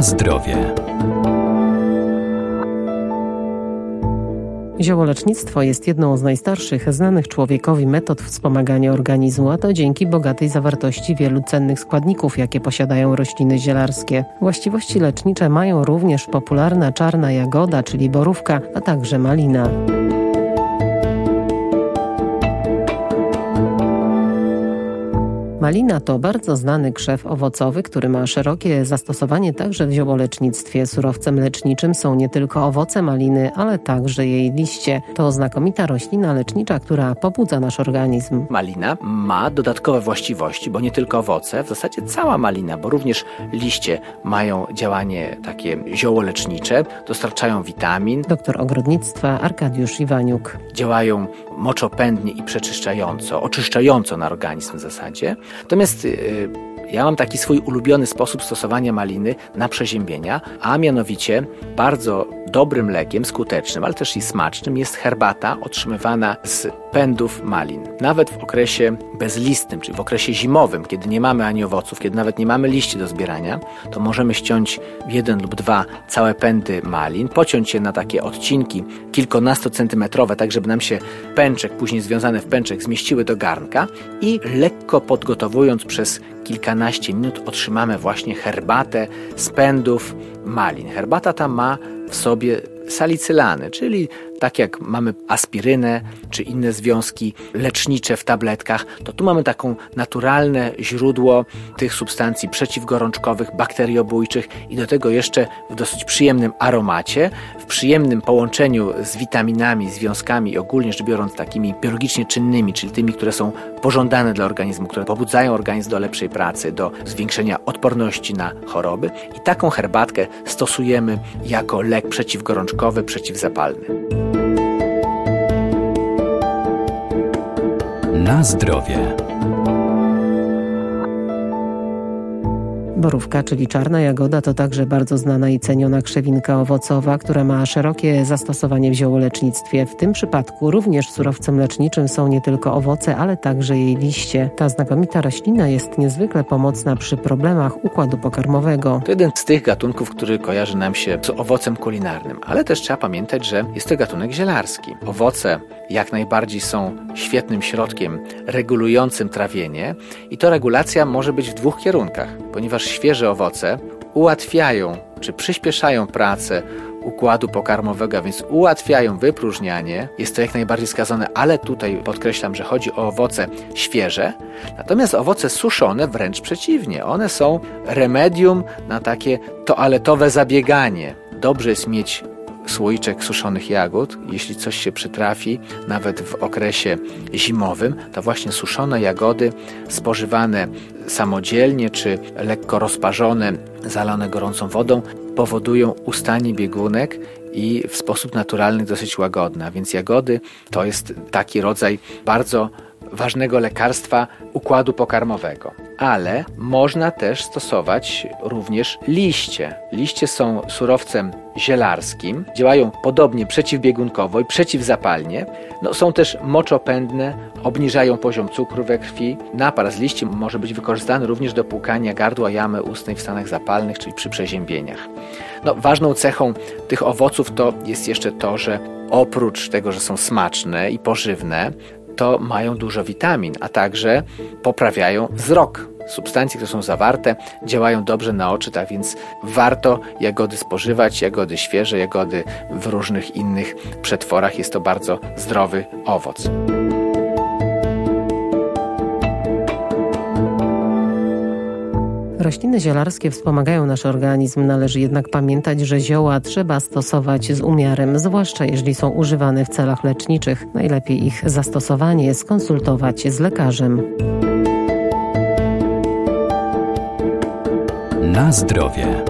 Zdrowie. Ziołolecznictwo jest jedną z najstarszych znanych człowiekowi metod wspomagania organizmu, a to dzięki bogatej zawartości wielu cennych składników, jakie posiadają rośliny zielarskie. Właściwości lecznicze mają również popularna czarna jagoda, czyli borówka, a także malina. Malina to bardzo znany krzew owocowy, który ma szerokie zastosowanie także w ziołolecznictwie. Surowcem leczniczym są nie tylko owoce maliny, ale także jej liście. To znakomita roślina lecznicza, która pobudza nasz organizm. Malina ma dodatkowe właściwości, bo nie tylko owoce, w zasadzie cała malina, bo również liście mają działanie takie ziołolecznicze, dostarczają witamin. Doktor ogrodnictwa Arkadiusz Iwaniuk. Działają moczopędnie i przeczyszczająco, oczyszczająco na organizm w zasadzie. Natomiast y, ja mam taki swój ulubiony sposób stosowania maliny na przeziębienia, a mianowicie bardzo dobrym lekiem, skutecznym, ale też i smacznym jest herbata otrzymywana z pędów malin. Nawet w okresie bezlistnym, czyli w okresie zimowym, kiedy nie mamy ani owoców, kiedy nawet nie mamy liści do zbierania, to możemy ściąć jeden lub dwa całe pędy malin, pociąć je na takie odcinki kilkunastocentymetrowe, tak żeby nam się pęczek, później związane w pęczek, zmieściły do garnka i lekko podgotowując przez kilkanaście minut otrzymamy właśnie herbatę z pędów malin. Herbata ta ma w sobie salicylany, czyli tak jak mamy aspirynę czy inne związki lecznicze w tabletkach, to tu mamy taką naturalne źródło tych substancji przeciwgorączkowych, bakteriobójczych i do tego jeszcze w dosyć przyjemnym aromacie, w przyjemnym połączeniu z witaminami, związkami i ogólnie rzecz biorąc takimi biologicznie czynnymi, czyli tymi, które są pożądane dla organizmu, które pobudzają organizm do lepszej pracy, do zwiększenia odporności na choroby. I taką herbatkę stosujemy jako lek przeciwgorączkowy, przeciwzapalny. Na zdrowie. Borówka, czyli czarna jagoda, to także bardzo znana i ceniona krzewinka owocowa, która ma szerokie zastosowanie w ziołolecznictwie. W tym przypadku również surowcem leczniczym są nie tylko owoce, ale także jej liście. Ta znakomita roślina jest niezwykle pomocna przy problemach układu pokarmowego. To jeden z tych gatunków, który kojarzy nam się z owocem kulinarnym, ale też trzeba pamiętać, że jest to gatunek zielarski. Owoce jak najbardziej są świetnym środkiem regulującym trawienie i to regulacja może być w dwóch kierunkach, ponieważ świeże owoce ułatwiają czy przyspieszają pracę układu pokarmowego, a więc ułatwiają wypróżnianie. Jest to jak najbardziej skazane, ale tutaj podkreślam, że chodzi o owoce świeże. Natomiast owoce suszone wręcz przeciwnie. One są remedium na takie toaletowe zabieganie. Dobrze jest mieć słoiczek suszonych jagód. Jeśli coś się przytrafi, nawet w okresie zimowym, to właśnie suszone jagody spożywane samodzielnie czy lekko rozparzone, zalane gorącą wodą, powodują ustanie biegunek i w sposób naturalny dosyć łagodny. A więc jagody to jest taki rodzaj bardzo ważnego lekarstwa układu pokarmowego. Ale można też stosować również liście. Liście są surowcem zielarskim, działają podobnie przeciwbiegunkowo i przeciwzapalnie. No, są też moczopędne, obniżają poziom cukru we krwi. Napar z liści może być wykorzystany również do płukania gardła jamy ustnej w stanach zapalnych, czyli przy przeziębieniach. No, ważną cechą tych owoców to jest jeszcze to, że oprócz tego, że są smaczne i pożywne, to mają dużo witamin, a także poprawiają wzrok. Substancje, które są zawarte, działają dobrze na oczy, tak więc warto jagody spożywać, jagody świeże, jagody w różnych innych przetworach. Jest to bardzo zdrowy owoc. Rośliny zielarskie wspomagają nasz organizm, należy jednak pamiętać, że zioła trzeba stosować z umiarem, zwłaszcza jeżeli są używane w celach leczniczych. Najlepiej ich zastosowanie skonsultować z lekarzem. Na zdrowie.